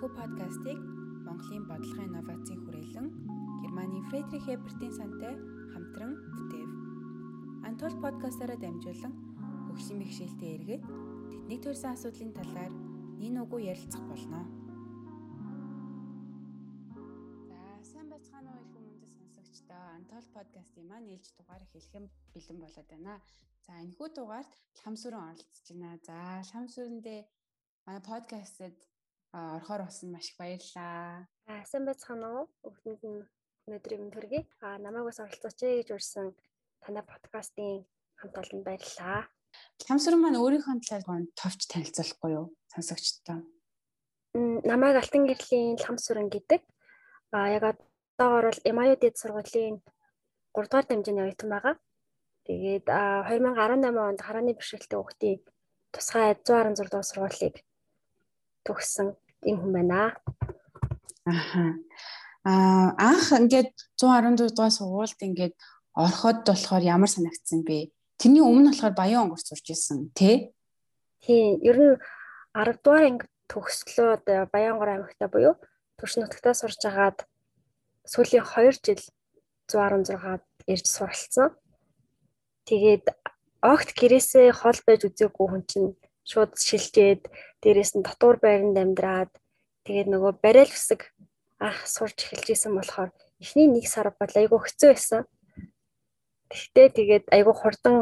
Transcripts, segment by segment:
Энэхүү подкастыг Монголын бодлогын инновацийн хүрээлэн Германы Фредрих Эбертийн сантай хамтран бүтээв. Антол подкастаараа дамжуулан хөгжлийн бэхжилтэд эргээд тэднийг төрсэн асуудлын талаар нин уггүй ярилцах болно. За сайн байцгаана уу их хүмүүст сонсогчдоо Антол подкастын маань ээлж дугаар хэлхэн бэлэн болоод байна. За энэхүү дугаарт ламсүрэн оролцож байна. За ламсүрэндээ манай подкастэд орохоор болсон маш их баярлалаа. Аа сайн байцгаана уу? Бүгдэнд нь өнөөдрийн мэнд хүргэе. Аа намайг бас оролцооч гэж урьсан танай подкастын хамт олонд баярлалаа. Ламсрын маань өөрийнхөө талаар товч танилцуулахгүй юу? Сонсогчдоо. Намайг Алтан гэрлийн Ламсрын гэдэг. Аа яг одоогоор бол MIU дэд сургуулийн 3 дугаар дамжааны оюутан байгаа. Тэгээд 2018 онд харааны бэрхшээлтэй хүүхдийн тусгай 116 дугаар сургуулийг төгссөн юм хүн байна. Аха. Аа анх ингээд 114 дугаар сургуульд ингээд ороход болохоор ямар санагдсан бэ? Тэрний өмнө болохоор Баян онгор сурч исэн тий? Тий, ер нь 10 дугаар анги төгслөө Баянгор аймагта буюу Турш нутагтаа сурж агаад сүүлийн 2 жил 116-ад ирж суралцсан. Тэгээд огт гэрээсээ хол байж үзээгүй хүн чинь шууд шилжээд дээрээс нь дотуур байранд амьдраад тэгээд нөгөө барайл үсэг ах сурч эхэлж исэн болохоор эхний нэг сар бол айгүй хэцүү байсан. Тэгтээ тэгээд айгүй хурдан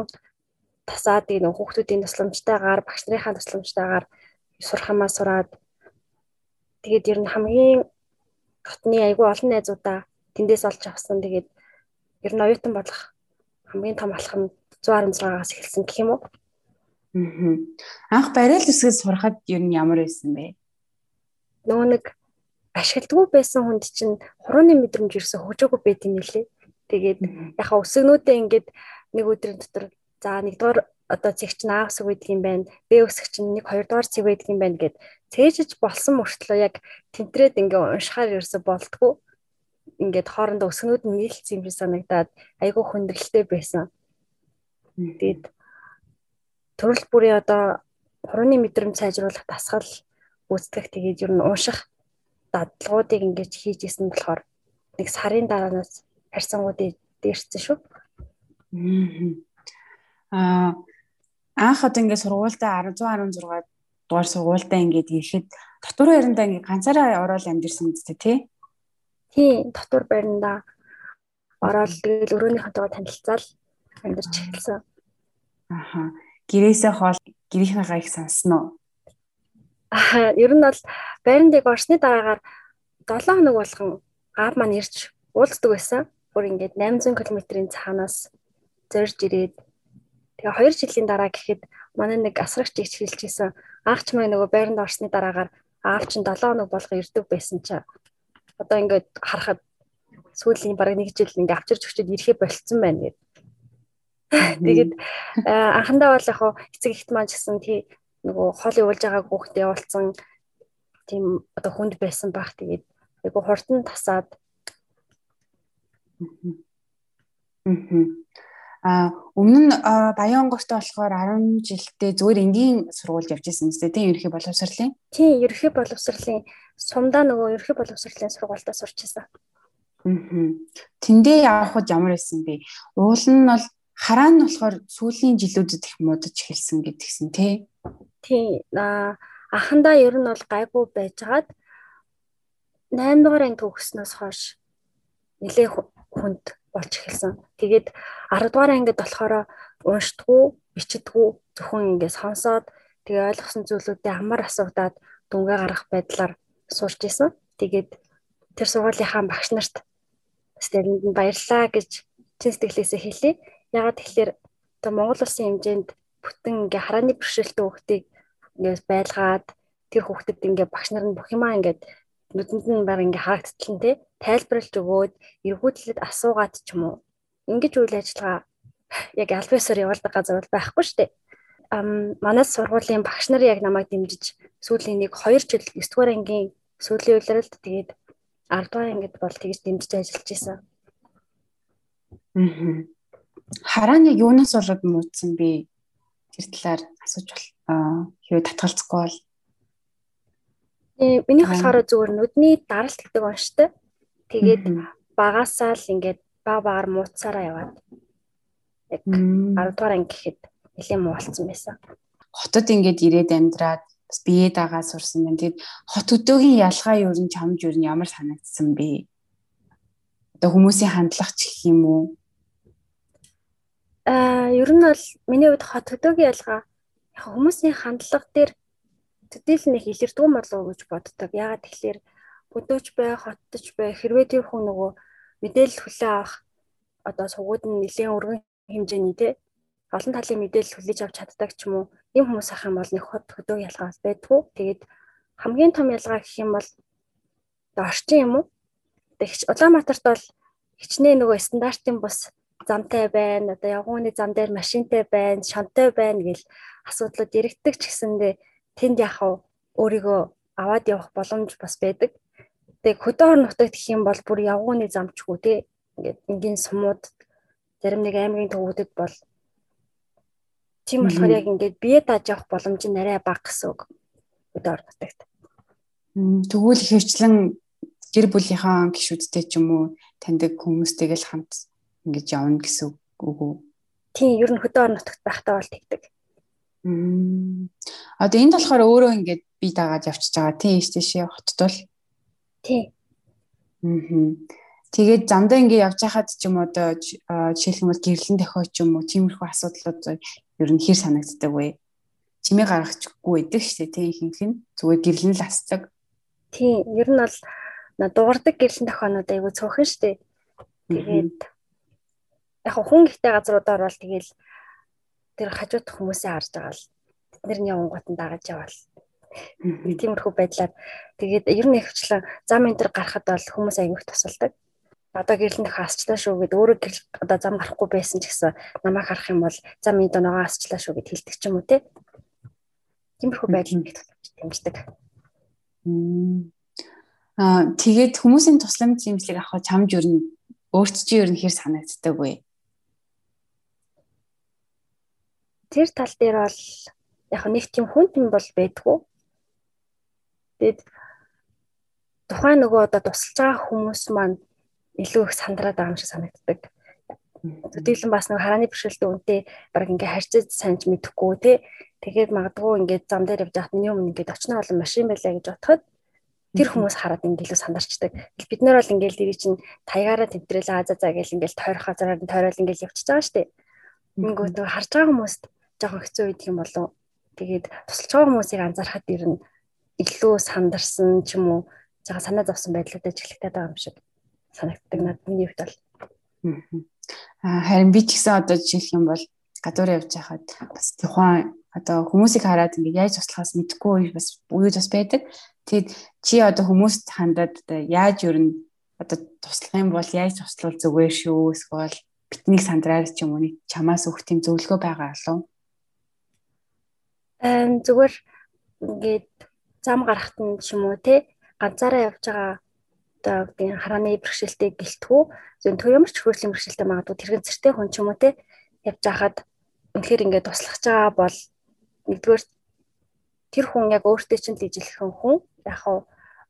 тасаад тийм хүүхдүүдийн тусламжтайгаар багш нарын тусламжтайгаар сурах юмаа сураад тэгээд ер нь хамгийн хотны айгүй олон найзуудаа тэндээс олж авсан. Тэгээд ер нь оюутан болох хамгийн том алхам 116-аас эхэлсэн гэх юм уу? Анх барайл үсгэд сурахад ер нь ямар байсан бэ? Нөгөө нэг ашигладгүй байсан хүнд чинь хурууны мэдрэмж ерөөсө хөгжөөгүй байт юм лээ. Тэгээд яхаа өсгнүүдээ ингээд нэг өдрийн дотор за нэгдүгээр одоо цэгч нь А өсөг байдаг юм байна. Б өсөг чинь нэг хоёрдугаар цэг байдаг юм байна гэд цээжиж болсон мөртлөө яг тентрээд ингээ уншихаар ерөөсө болтгоо. Ингээд хоорондоо өсгнүүд нь нийлцсэн юм шиг санагдаад айгүй хүндрэлтэй байсан. Тэгээд төрөл бүрийн одоо хурууны мэдрэмж сайжруулах дасгал үүсгэх тэгээд ер нь ууших дадлагуудыг ингэж хийж исэн болохоор нэг сарын дараанаас харьцангуудыг дээрсэн шүү. Аа анх одоо ингээд сургуультай 116 дугаар сургуультай ингээд ирэхэд дотор байрандаа ингээд ганцаараа ороод амьдэрсэн үстэй тий? Тий, дотор байрандаа ороод тэгэл өрөөнийхөнтэйгээ танилцаал амьдарч эхэлсэн. Аха гэрээсээ хоол гэрийнхээгаа их сонсно уу? Аа, ер нь бол байрандыг орсны дараагаар 7 хоног болгон аав маань ирж уулздаг байсан. Бүр ингээд 800 км-ийн цаанаас зорж ирээд тэгээ 2 жилийн дараа гэхэд манай нэг асрагч ич хэлж исэн. Аах ч маа нөгөө байранд орсны дараагаар аав чинь 7 хоног болгон ирдэг байсан чаа. Одоо ингээд харахад сүүлийн бараг нэг жил ингээд авчирч өчөд ирэхэ болцсон байна гэдэг Тэгээд анхандаа бол яг эцэг ихт маань гэсэн тий нөгөө хоол явуулж байгаа хүүхдээ явуулсан тийм одоо хүнд байсан баг. Тэгээд айгу хурдан тасаад А өмнө нь Баянгортой болохоор 10 жилдээ зүгээр энгийн сургуульд явж исэн үстэй тийм ерөнхий боловсролын. Тийм ерөнхий боловсролын сумдаа нөгөө ерөнхий боловсролын сургуультай сурч исэн. Аа. Тэндээ явхад ямар байсан бэ? Уул нь бол хараа нь болохоор сүүлийн жилүүдэд их муудаж эхэлсэн гэдгсэн тий. Тий. Ахандаа ер нь бол гайгүй байжгаад 8 дугаар анги төгснөөс хойш нэлээ хүнд болж эхэлсэн. Тэгээд 10 дугаар ангид болохоор уншдаггүй, бичдэггүй зөвхөн ингэ сонсоод тэгээ ойлгосон зүйлүүдээ амар асуугаад дүнгээ гаргах байдлаар сурч исэн. Тэгээд тэр сургуулийнхаа багш нарт нь баярлаа гэж чин сэтгэлээсээ хэлье. Ягаад тэгэхээр одоо Монгол улсын хэмжээнд бүтэн ингээ харааны бэрхшээлтэй хүүхдийг ингээ байлгаад тэр хүүхдэд ингээ багш нар нь бүх юмаа ингээ нүдэнд нь баг ингээ харагдтал нь те тайлбарлаж өгөөд эргүүлээд асуугаад ч юм уу ингэж үйл ажиллагаа яг аль биесээр явуулдаг газар бол байхгүй шүү дээ. Ам манай сургуулийн багш нар яг намайг дэмжиж сүүлийн нэг 2 жил 9 дугаар ангийн сүүлийн үйлрэлд тэгээд 10 дугаар ангид бол тэгж дэмжиж ажиллаж исэн. Аа харааны юунаас болоод муудсан бэ? Тэр талаар асууж бол хэвээ татгалзахгүй бол Э миний болохоор зүгээр нүдний даралт гэдэг онштой. Тэгээд багасаа л ингээд баг багаар мууцсараа яваад яг 10 дугаар анги гэхэд нэлээд муу болсон байсан. Хотод ингээд ирээд амьдраад бас бие дагаа сурсан байна. Тэгэд хот өдөөгийн ялгаа юу н чамж юу н ямар санагдсан бэ? Одоо хүмүүсийн хандлага ч гэх юм уу? Аа, ер нь бол миний хувьд хот өдөөгийн ялгаа яг хүмүүсийн хандлага дээр төдийл нэг илэрдэггүй болов уу гэж боддог. Яагаад тэгэхээр өдөөж бай, хоттож бай хэрвээ тэр хүн нөгөө мэдээлэл хүлээн авах одоо сугууд нь нэлээд өргөн хэмжээний те олон талын мэдээлэл хүлээж авч чаддаг ч юм уу ийм хүмүүс ах юм бол нэг хот хөдөө ялгаа байдгүй. Тэгээд хамгийн том ялгаа гэх юм бол орчин юм уу? Тэгэж Улаанбаатарт бол хичнээн нөгөө стандартын бус замтай байна. Одоо явгууны зам дээр машинтай байна, шонтой байна гэл асуудлууд яригддаг ч гэсэндээ тэнд яхав өөрийгөө аваад явах боломж бас байдаг. Тэгээ хөдөө орон нутагт гэх юм бол бүр явгууны замчгүй те ингээд энгийн сумууд зарим нэг аймгийн төвүүдэд бол тийм болохоор яг ингээд бие дааж явах боломж нь арай бага гэсэн үг хөдөө орон нутагт. Тэгвэл хөвчлэн гэр бүлийнхаа гишүүдтэй ч юм уу таньдаг хүмүүстэйгэл хамт ингэж явна гэсэн үг үү? Тийм, ер нь хөдөө орон нутагт байхдаа бол тэгдэг. Одоо энд болохоор өөрөө ингээд би дагаад явчихж байгаа тийм ийш тийшээ хоттол. Тийм. Аа. Тэгээд замдаа ингээд явж хахад ч юм одоо жишээлх юм бол гэрлэн дохио ч юм уу тиймэрхүү асуудлууд ер нь хэр санагддаг вэ? Чимээ гаргахчгүй байдаг шүү дээ тийм ихэнх нь зүгээр гэрлэн л асцдаг. Тийм, ер нь бол дуурдаг гэрлэн дохионууд айгүй цөөхөн шүү дээ. Тэгээд яг хүн гихтэй газруудаар бол тэгэл тэр хажууд хүмүүсээ харж байгаа л явангууд нь дагаж явал тиймэрхүү байдлаар тэгээд ер нь ихвчлэн зам энэ төр гарахад бол хүмүүс аягүй тусалдаг. Одоо гэрлэн дэх асчлаа шүү гэд өөрөө гэрл одоо зам гарахгүй байсан ч гэсэн намайг харах юм бол зам энэ доо ногоо асчлаа шүү гэд хэлдэг ч юм уу те. Тиймэрхүү байдал нэг тэмцдэг. Аа тэгээд хүмүүсийн тусламж зэмслэг авах чамж ер нь өөрт чи ер нь хэр санагддаг вэ? Тэр тал дээр бол яг нэг тийм хүн юм бол байдгүй. Тэгэд тухайн нөгөө одоо тусалж байгаа хүмүүс маань илүү их сандраад байгаа юм шиг санагддаг. Төдийлөн бас нэг харааны бэрхшээлтэй үнтэй баг ингээ харьцаж санаж мэдэхгүй тий. Тэгээд магадгүй ингээд зам дээр явж байхад миний өмнө ингээд очно олон машин байлаа гэж бодоход тэр хүмүүс хараад ингээ илүү сандарчдаг. Бид нар бол ингээл дэрий чинь таягаараа тэмдрэл аа за за гэл ингээл тойрох газараар нь тойрол ингээл явчихж байгаа штеп. Ингээд харж байгаа хүмүүст жоохон хэцүү үед юм болов. Тэгээд тусалж байгаа хүмүүсийг анзаархад ер нь илүү сандарсан ч юм уу жага санаа зовсон байдлуудад чиглэгдээд байгаа юм шиг санагддаг надад миний хувьд бол. Аа харин би ч гэсэн одоо жишээлх юм бол гадуур явж байхад бас тухайн одоо хүмүүсийг хараад ингээ яаж туслахаас мэдэхгүй бас үеуд бас байдаг. Тэгэд чи одоо хүмүүст хандаад одоо яаж юу н одоо туслах юм бол яаж туслал зүгээр шүү эсвэл битнийг сандраар ч юм уу чамаас өгөх тийм зөвлөгөө байгаа болов зүгээр ингээд зам гарахт нь ч юм уу те ганцаараа явж байгаа одоо үгдийн харааны бэрхшээлтэй гэлтгүү зөв төв ямар ч хөрслийн бэрхшээлтэй магадгүй тэрхэн цэртэй хүн ч юм уу те явж хахад үнэхээр ингээд туслах байгаа бол нэгдүгээр тэр хүн яг өөртөө чинь дэжлэхэн хүн яг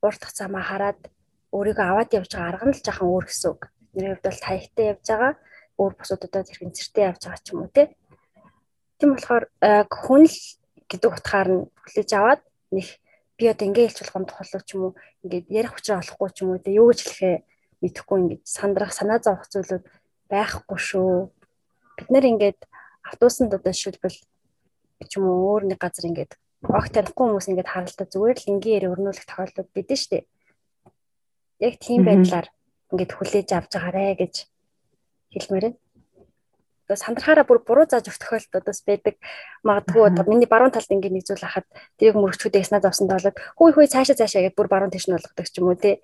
уртх замаа хараад өөрийгөө аваад явж байгаа арга нь л жахан өөр гэсэн үг. Нэр хувьд бол таягтай явж байгаа өөр бусуудаа тэрхэн цэртэй явж байгаа ч юм уу те. Тийм болохоор хүн л гэдэг утгаар нь хүлээж аваад нэг би одоо ингээ хэлж болох тохиолдол ч юм уу ингээд ярих хүчээр олохгүй ч юм уу тэ юу гэж хэлэхээ мэдэхгүй ингээд сандрах санаа зовох зүйлүүд байхгүй шүү. Бид нэр ингээд автобусанд одоо шилбэл ч юм уу өөр нэг газар ингээд огт танихгүй хүмүүс ингээд харалтаа зүгээр л ингийн ярь өрнүүлэх тохиолдол бидэн штэ. Яг тийм байдлаар ингээд хүлээж авч байгаарэ гэж хэлмээр байна сандрахаараа бүр буруу зааж өгөх тохиолдол бас байдаг. Магадгүй одоо миний баруун талд ингээд нэг зүйл ахад тэрийг мөрөгчүүдээ яснаа завсанд болоод хүй хүй цаашаа цаашаа гэдээ бүр баруун тийш нь болгодог ч юм уу тий.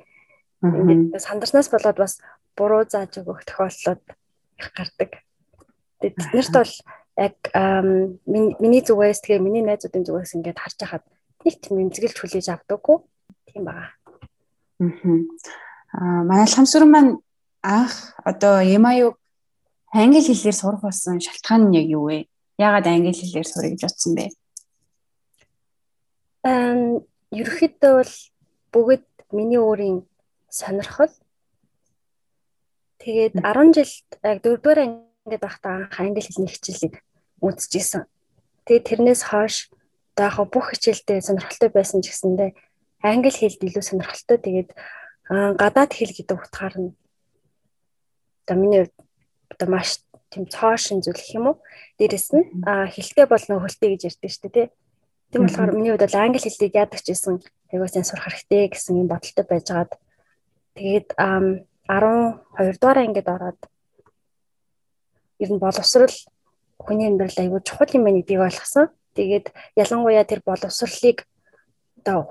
Ингээд сандарснаас болоод бас буруу зааж өгөх тохиолдлууд их гардаг. Тэгээд тэднэрт бол яг миний зүгээс тэгээ миний найзуудын зүгээс ингээд харж хахад нэг тийм эмзэгэлж хүлээж авдаггүй тийм байгаа. Аа манай ламсрын маань анх одоо Ямаюг англи хэлээр сурах болсон шалтгаан нь яг юу вэ? Яагаад англи хэлээр сурах гэж бодсон бэ? Эм ерөөхдөө бол бүгд миний өөрийн сонирхол тэгээд 10 жилд яг 4 дугаар ангид байхдаа анх англи хэлний хичээлийг үзчихсэн. Тэгээд тэрнээс хойш одоо яг бүх хичээлдээ сонирхолтой байсан ч гэсэндээ англи хэлд илүү сонирхолтой. Тэгээд гадаад хэл гэдэг утгаар нь одоо миний одоо маш тийм цоошин зүйл гэх юм уу. Дээрэс нь хэлтэй бол нөх хөлтэй гэж ярьдэн шүү дээ тий. Тийм болохоор миний хувьд бол англи хэлийг яадаг ч гэсэн айгуу сайн сурах хэрэгтэй гэсэн юм бодолтой байжгаад тэгээд 12 дугаар ангид ороод ер нь боловсрал хүний амьдрал айгуу чухал юм байна гэдгийг ойлгосон. Тэгээд ялангуяа тэр боловсролыг одоо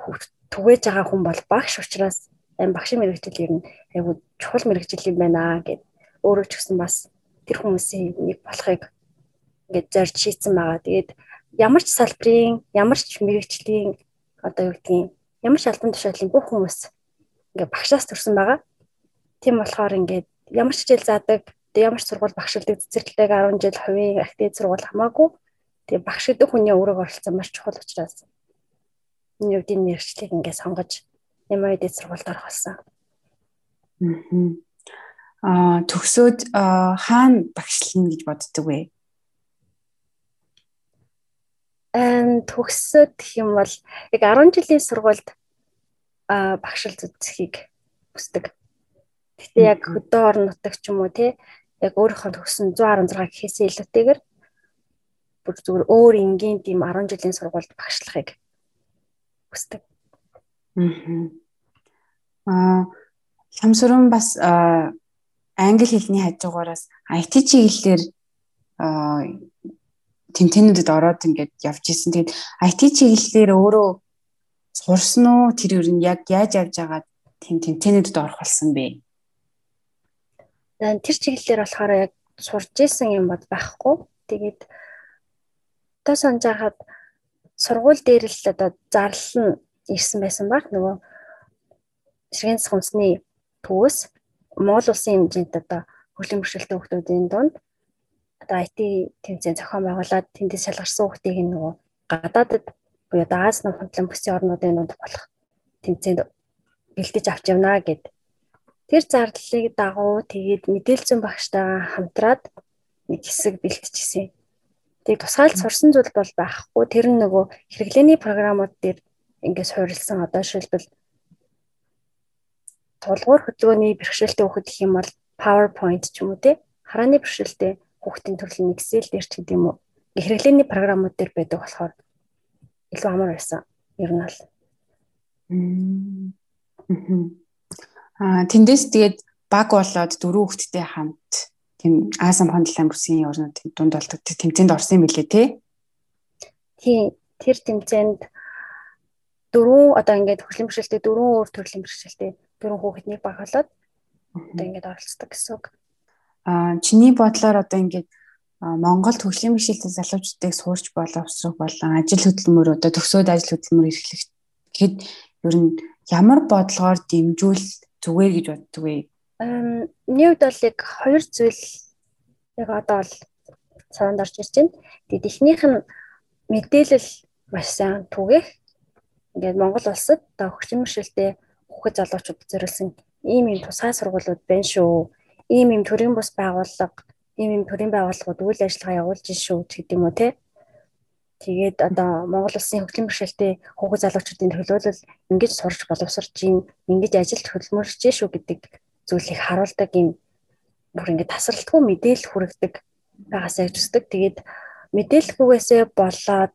түгээж байгаа хүн бол багш учраас ам багшийн мэрэгжил ер нь айгуу чухал мэрэгжил юм байна гэд өөрөө ч гэсэн бас тэр хүмүүсийн нэг болохыг ингээд зорж шийдсэн байгаа. Тэгээд ямар ч салбарын, ямар ч мэрэгжлийн одоо юу гэдгийг ямар ч албан тушаалын бүх хүмүүс ингээд багшаас төрсэн байгаа. Тийм болохоор ингээд ямар ч хичээл заадаг, ямар ч сургууль багшилдаг цэцэрлэг 10 жил хувийн актив сургууль хамаагүй. Тэгээ багш гэдэг хүний өөрөг оролцсон маш чухал учраас миний энэ мэрэгчлийг ингээд сонгож ямар эд сургуульд орох болсон. Аа төгсөөд хаана багшлана гэж боддөг вэ? Эм төгсөөд гэх юм бол яг 10 жилийн сургуульд а багшил зүтсхийг хүсдэг. Гэхдээ яг хөдөө орон нутаг ч юм уу те яг өөрийнхөө төгсөн 116 гэхээсээ илүүтэйгээр бүр зүгээр өөр энгийн тийм 10 жилийн сургуульд багшлахыг хүсдэг. Аа Шамсуран бас англи хэлний хажуугаараас IT чиглэлээр тэмтэнүүдэд ороод ингээд явж исэн. Тэгээд IT чиглэлээр өөрөө сурсан уу? Тэр юу нь яг яаж явж байгаа тэм тэмтэнүүдэд орох болсон бэ? Тэр чиглэлээр болохоор яг сурж исэн юм бод байхгүй. Тэгээд одоо санаж хахад сургууль дээр л одоо зарлал нь ирсэн байсан баг нөгөө ширхэг сүнсний төвөөс Монгол улсын хэмжээнд одоо хөгжлийн бэрхшээлтэй хүмүүсийн дунд одоо IT тэмцээн зохион байгуулад тэндээс шалгарсан хүмүүсийг нөгөө гадаадд буюу одоо Аз хөндлөн бүсийн орнуудын дунд болох тэмцээнд бэлдэж авч явна гэд тэр зарлалыг дагуу тэгээд мэдээлзэн багштайгаа хамтраад нэг хэсэг бэлтжижсэн. Тэгээд тусгаалд сурсан зүйл бол байхгүй. Тэр нь нөгөө хэрэглээний програмууд дээр ингээс суурилсан одоо шилбэл тулгуур хөдөлгөөний бэрхшээлтэй хүүхэд гэх юм бол PowerPoint ч юм уу те харааны бэрхшээлтэй хүүхдийн төрлийн Excel дээр ч гэдэг юм уу хэрэглээний програмууд дээр байдаг болохоор илүү амар байсан. Ер нь бол. Аа тэндээс тэгээд баг болоод дөрөв хүүхэдтэй хамт тийм Аасам хондлын бүсийн орнууд дунд болдог тэмцээнд орсон юм билээ те. Тийм тэр тэмцээнд дөрөв одоо ингээд хөглөм бэрхшээлтэй дөрөв өөр төрлийн бэрхшээлтэй дөрвөн хүүхэд нэг баг болоод одоо ингээд оролцдог гэсэн үг. Аа чиний бодлоор одоо ингээд Монголд хөгжлийн бэрхшээлтэй залуучуудыг суурч боловсрох болон ажил хөдөлмөр одоо төгсөөд ажил хөдөлмөр эрхлэх гэхэд ер нь ямар бодлогоор дэмжүүл зүгээр гэж боддог вэ? Эм нэг бол яг хоёр зүйл яг одоо бол цаанд орж ирж байна. Тэгээд эхнийх нь мэдээлэл маш сайн түгэх. Ингээд Монгол улсад одоо хөгжлийн бэрхшээлтэй хүүхэд залуучууд зориулсан ийм ийм тусгай сургуулиуд байна шүү. Ийм ийм төрийн бус байгууллага, ийм ийм төрийн байгууллагууд үйл ажиллагаа явуулж шүү гэдэг юм уу те. Тэгээд одоо Монгол улсын хөгжлийн бэрхшээлтэй хүүхэд залуучуудын төлөөлөл ингэж сурч боловсрч юм, ингэж ажилд хөдөлмөрлөж шүү гэдэг зүйлийг харуулдаг юм бүр ингэ тасралтгүй мэдээлэл хүргэдэг байгаасаа гэж үздэг. Тэгээд мэдээлэлгүйгээсээ болоод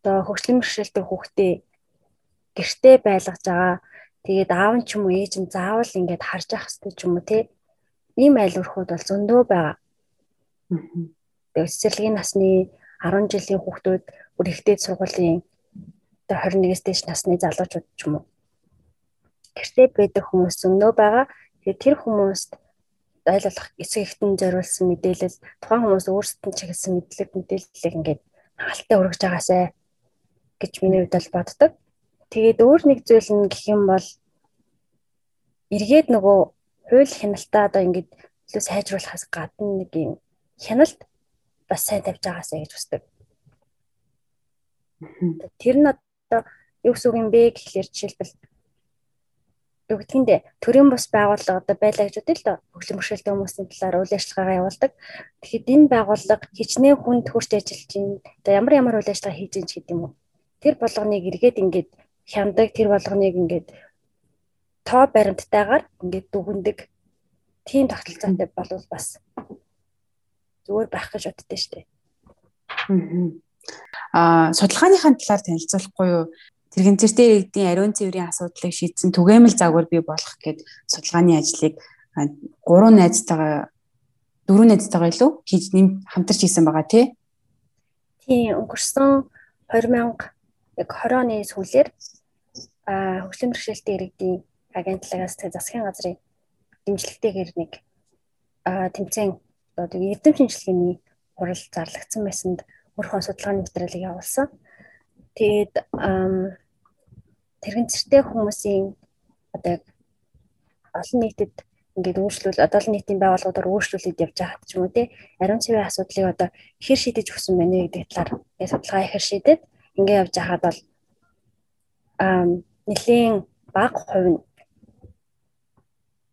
одоо хөгжлийн бэрхшээлтэй хүүхдээ гэртээ байлгаж байгаа. Тэгээд аав нь ч юм уу ээж нь заавал ингээд харж явах хэрэгтэй ч юм уу те. Ийм айл өрхүүд бол зөндөө байгаа. Тэгээд цэцэрлэгийн насны 10 жилийн хүүхдүүд бүр ихтэй сургуулийн одоо 21-с дээш насны залуучууд ч юм уу. Гэртээ байдаг хүмүүс зөндөө байгаа. Тэгээд тэр хүмүүст ойлголох эсэг ихтэн зориулсан мэдээлэл тухайн хүмүүс өөрсдөд нь чиглэсэн мэдлэг мэдээллийг ингээд хаалттай өргөж байгаасай гэж миний хувьд бол боддог. Тэгээд өөр нэг зүйл нь гэх юм бол эргээд нөгөө хууль хяналтаа одоо ингэж илүү сайжруулахаас гадна нэг юм хяналт бас сайн тавьж байгаасаа гэж үздэг. Тэр нь одоо юу гэсэн үг юм бэ гэхлээр жишээлбэл юу гэдгиймдээ төрийн бус байгууллага одоо байлаа гэж үтэй л бэрхшээлтэй хүмүүсийн талаар үйл ажиллагаагаа явуулдаг. Тэгэхэд энэ байгууллага хичнээн хүнд хурц ажиллаж байна. Одоо ямар ямар үйл ажиллагаа хийж байгаа ч гэдэг юм уу. Тэр болгоныг эргээд ингээд хяндаг, тэр болгоныг ингээд тоо баримттайгаар ингээд дүгндэг. Тийм тогтолцоотой болвол бас зүгээр байх гэж боддөө штэ. Аа судалгааныхаа талаар танилцуулахгүй юу? Тэрэгцэртэй иргэдийн ариун цэврийн асуудлыг шийдсэн түгээмэл загвар бий болох гэд судалгааны ажлыг гурван найзтайгаа дөрвөн найзтайгаа илүү хийж нэм хамтарч хийсэн байгаа тий. Тийм өнгөрсөн 2000 яг 20 оны сүүлээр хөгжлийн бэрхшээлтэй иргэдийн агентлагаас тэг засгийн газрын дэмжлэгтэйгээр нэг тэмцээн одоо эрдэм шинжилгээний хурал зарлагдсан байсанд өөрхөн судалгааны материалыг явуулсан. Тэгээд тэрэгцэртэй хүмүүсийн одоо олон нийтэд ингээд өөрчлөл олон нийтийн байгууллагуудаар өөрчлөлөд явж байгаа ч юм уу те ариун цэврийн асуудлыг одоо ихэр шийдэж өгсөн байна гэдэг талаар судалгаа ихэр шийдэд ингээд явж байхад бол аа нэлийн бага хувь нь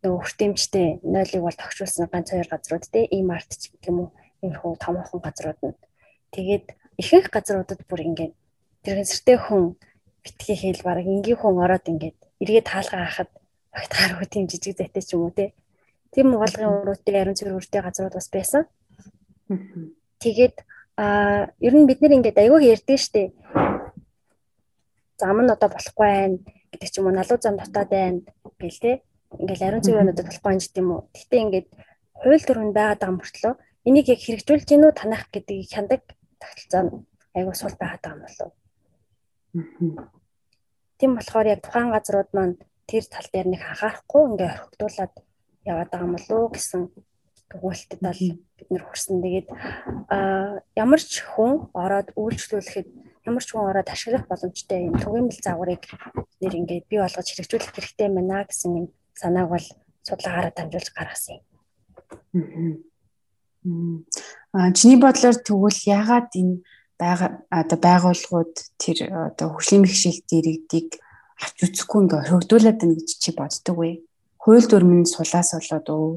нөгөө хүртээмжтэй нойлыг бол тогтчулсан ганц хоёр газрууд те ийм арт ч гэх юм уу иймэрхүү томоохон газрууд нь тэгээд ихэнх газруудад бүр ингээд тэрэгцэртэй хүн битгий хэл баг энгийн хүн ороод ингээд эргээд таалгаа хахад багт харах тийм жижиг зайтай ч юм уу те. Тийм угалгын уруудтай ариун цэвэр үртэй газрууд бас байсан. Тэгээд а ер нь бид нэр ингээд аягүй ярьдээ штэ. Зам нь одоо болохгүй байх гэдэг ч юм уу налуу зам дотоод байна гэл те. Ингээл ариун цэврэнүүдэд болохгүй юм юм уу. Гэтэ ингээд хууль төрөнд байгаад байгаа мөртлөө энийг яг хэрэгжүүлж гинүү танах гэдгийг хяндаг тогтолцоо нь аягүй сул байгаад байгаа юм болов. Тийм болохоор яг тухайн газрууд маань тэр тал дээр нэг анхаарахгүй ингээ орхигдуулаад яваад байгаа юм болов гэсэн төгөөлтөд бол бид нэр хүрсэн. Тэгээд а ямар ч хүн ороод үйлчлүүлэхэд ямар ч хүн ороод ашиглах боломжтой юм түгээмэл загварыг нэр ингээд бий болгож хэрэгжүүлэх хэрэгтэй байна гэсэн юм санааг бол судалгаараа дамжуулж гаргасан юм. Аа чиний бодлоор тэгвэл ягаад энэ одоо байгууллагууд тэр одоо хөгжлийн бэрхшээлтэй иргэдийг авч үзэхгүй ингээ хөргдүүлээд байна гэж чи боддог вэ? Хууль дүрмэн сулаас болоод өө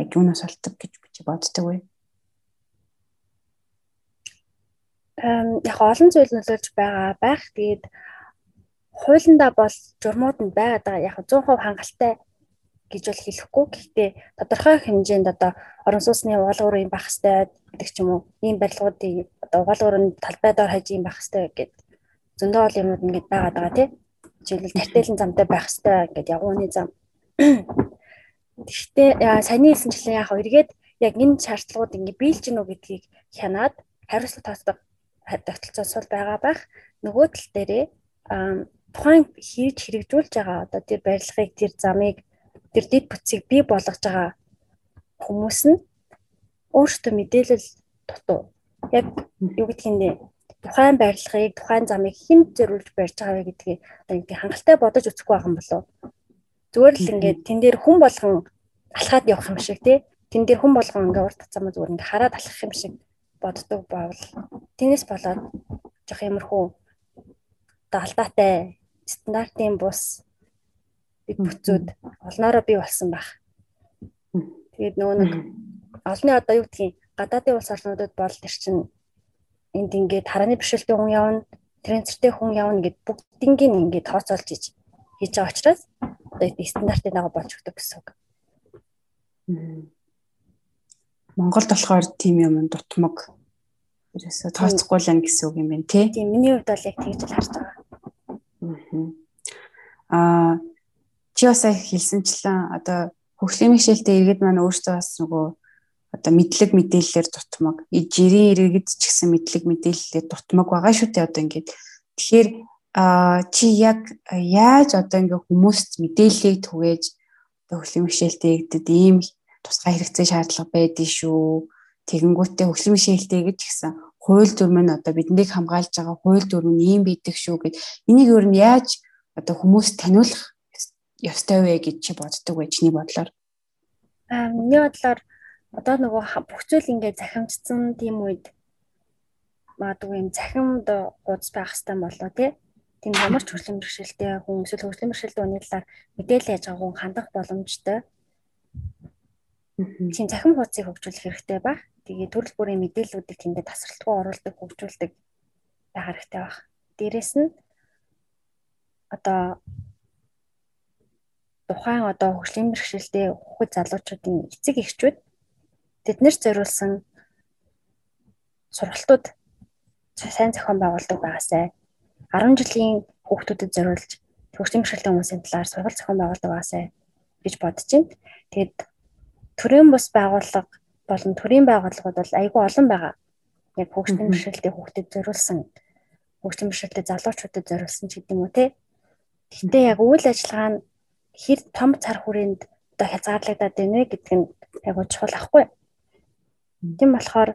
яг юунаас болдог гэж чи боддог вэ? Эм яг олон зүйл нөлөөлж байгаа байх. Тэгээд хуулиндаа бол журмууд нь байгаа. Яг 100% хангалттай гэж бол хэлэхгүй. Гэхдээ тодорхой хэмжээнд одоо орон сууцны угаалгуур юм байх хэвээр гэдэг ч юм уу. Ийм барилгуудыг одоо угаалгуурын талбайдаар хаж юм байх хэвээр гэдэг зөндөө ол юмуд ингэж байгаа даа тий жишээлбэл тартэлэн замтай байх хэвээр ингээд явгууны зам. Гэхдээ саяны хэлсэнчлэн яг эргээд яг энэ шаардлагууд ингээд биелж гинүү гэдгийг хянаад хариуцлага тооцдог тогтолцоо сул байгаа байх. Нөгөө тал дээрээ тухайн хийж хэрэгжүүлж байгаа одоо тэр барилгыг тэр замыг тэр дэд бүтцийг бий болгож байгаа хүмүүс нь өөртөө мэдээлэл дутуу. Яг юу гэдгийг тухайн барилгыг, тухайн замыг хэн зөрүүлж барьж байгаа вэ гэдгийг одоо ингэ хангалттай бодож үзэхгүй байгаа юм болов. Зүгээр л ингээд тэн дээр хүн болгон алхаад явах юм шиг тий. Тэн дээр хүн болгон ингээд урт цамаа зүгээр ингээд хараад алхах юм шиг боддог байвал тэнэс болоод жоох юмрхүү алдаатай стандартын бус бид бүтцүүд олноороо бий болсон байх. Тэгээд нөгөө нэг олны одоо юу гэдгийг гадаадын улс орнуудад бол тэр чинь энд ингээд харааны бэрхшээлтэй хүн явна, трансфертэй хүн явна гэд бүгднийг ингээд тооцоолж хийж хийж байгаа учраас одоо стандартын дагуу болж өгдөг гэсэн үг. Монголд болохоор тийм юм дутмаг ерөөсө тооцохгүй л гэсэн үг юм байна тий. Тийм миний хувьд бол яг тэгж л харж байгаа. Аа чи бас хэлсэнчлэн одоо хөгжлийн бишэлтэй иргэд маань өөрсдөө бас нөгөө одоо мэдлэг мэдээллээр дутмаг жирийн иргэд ч гэсэн мэдлэг мэдээллээр дутмаг байгаа шүү дээ одоо ингээд тэгэхээр чи яг яаж одоо ингээ хүмүүст мэдээллийг түгээж одоо хөгжлийн бишэлтэй иргэдэд ийм тусгай хэрэгцээ шаардлага байдгийг шүү. Тэгэнгүүтээ хөгжлийн бишэлтэй гэж гисэн. Хууль дүрм нь одоо биднийг хамгаалж байгаа хууль дүрм нь ийм байдаг шүү гэд. Энийг өөр нь яаж одоо хүмүүст таниулах ёстой вэ гэж чи боддог вэ? Чиний бодлоор? Аа миний бодлоор одоо нөгөө бүх зүйл ингээд захимжсан тийм үед магадгүй юм захимд гуц байх хэвээр болоо тий. тийм ямар ч хөгжлийн бэрхшээлтэй хүн эсвэл хөгжлийн бэрхшээлтэй хүний талаар мэдээлэл яаж байгаа хүн хандах боломжтой. Тийм захим хуудсыг хөгжүүлэх хэрэгтэй ба. Тэгээ төрөл бүрийн мэдээллүүдийг тэндээ тасралтгүй оруулдаг, хөгжүүлдэг байх хэрэгтэй баг. Дээрэс нь одоо тухайн одоо хөгжлийн бэрхшээлтэй хүүхэд залуучуудын эцэг эхчүүд тэднэр зориулсан сургалтууд сайн зохион байгуулдаг байгаасай. 10 жилийн хүүхдүүдэд зориулж хөгжлийн бэрхшээлтэй хүмүүсийн талаар сургалт зохион байгуулдаг байгаасай гэж бодож байна. Тэгэд төрийн бус байгууллага болон төрийн байгууллагууд бол айгүй олон байгаа. Яг хөгжлийн бэрхшээлтэй хүүхдэд зориулсан хөгжлийн бэрхшээлтэй залуучуудад зориулсан ч гэдэм үү те. Гэхдээ яг үйл ажиллагаа нь хэр том цар хүрээнд одоо хязгаарлагдаад байна вэ гэдг нь яг чухал ахгүй. Тийм болохоор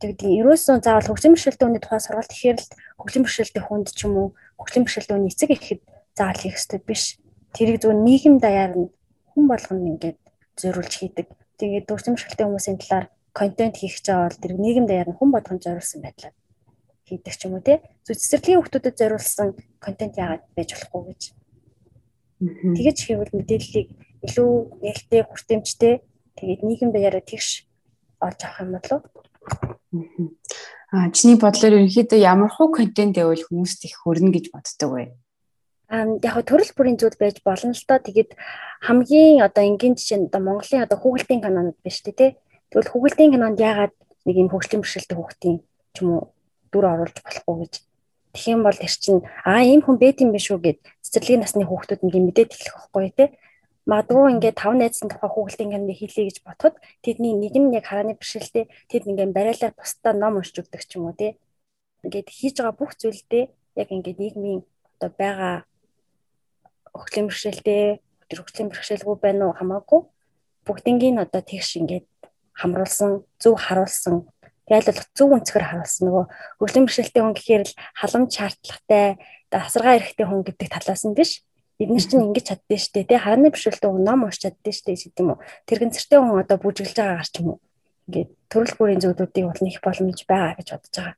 тэгдэг ерөөсөн заавал хөгжлийн бэрхшээлтэй хүний тухай сургалт ихээр л хөгжлийн бэрхшээлтэй хүнд ч юм уу хөгжлийн бэрхшээлтэй хүний эцэг ихэд заавал хийх ёстой биш. Тэрийг зөв нийгэм даяар нь хүн болгоно ингээд зориулж хийдэг. Тэгээд хөгжлийн бэрхшээлтэй хүмүүсийн талаар контент хийх гэж байгаа бол тэр нийгэм даяар нь хүн болгоно зориулсан байдлаар хийдэг ч юм уу тий. Зөв цэцэрлэгийн хүмүүстэд зориулсан контент яагаад байж болохгүй гэж Тэгэж хийвэл мэдээллийг илүү нээлттэй, хүртээмжтэй тэгээд нийгэм даяараа тэгш олж авах юм болов. Аа чиний бодлоор ерөнхийдөө ямар хуу контент байвал хүмүүст их хөрнө гэж боддог вэ? Яг төрөл бүрийн зүйл байж болно л доо. Тэгээд хамгийн одоо энгийн жишээ нь одоо Монголын одоо хүүхэлдэйн канонууд биш үү те. Тэгвэл хүүхэлдэйн канонд яагаад нэг юм хөгжлийн бэрхшээлтэй хүүхдийн ч юм уу дүр оруулж болохгүй гэж Тэгэх юм бол тэр чинь аа ийм хүн байт юм биш үү гэд цэцэрлэгийн насны хүүхдүүд ингээ мэдээд эхлэх байхгүй тий. Магадгүй ингээ тав найзсан тухай хүүхэлдийн гэмдэ хийлээ гэж бодоход тэдний нэг нь яг харааны бэрхшээлтэй тэд ингээ бариалаар бусдаа ном уншиж өгдөг ч юм уу тий. Ингээд хийж байгаа бүх зүйлдээ яг ингээ нийгмийн одоо байгаа хөгжлийн бэрхшээлтэй тэр хөгжлийн бэрхшээлгүй байна уу хамаагүй бүгднийг нь одоо тэгш ингээд хамруулсан зөв харуулсан Яйл бол зөв өнцгөр харуулсан нөгөө хөгжлийн бэрхшээлтэй хүн гэхээр л халамж шаардлагатай асаргаа эрэхтэй хүн гэдэг талаас нь биш. Эдгээр чинь ингэж чаддээ штэ тий харны бэрхшээлтэй хүн ном унш чаддээ штэ гэдэг юм уу. Тэрэгцэртэй хүн одоо бүжиглж байгаа гарч юм уу. Ингээд төрөл бүрийн зүйлүүдийг бол нэг боломж байгаа гэж бодож байгаа.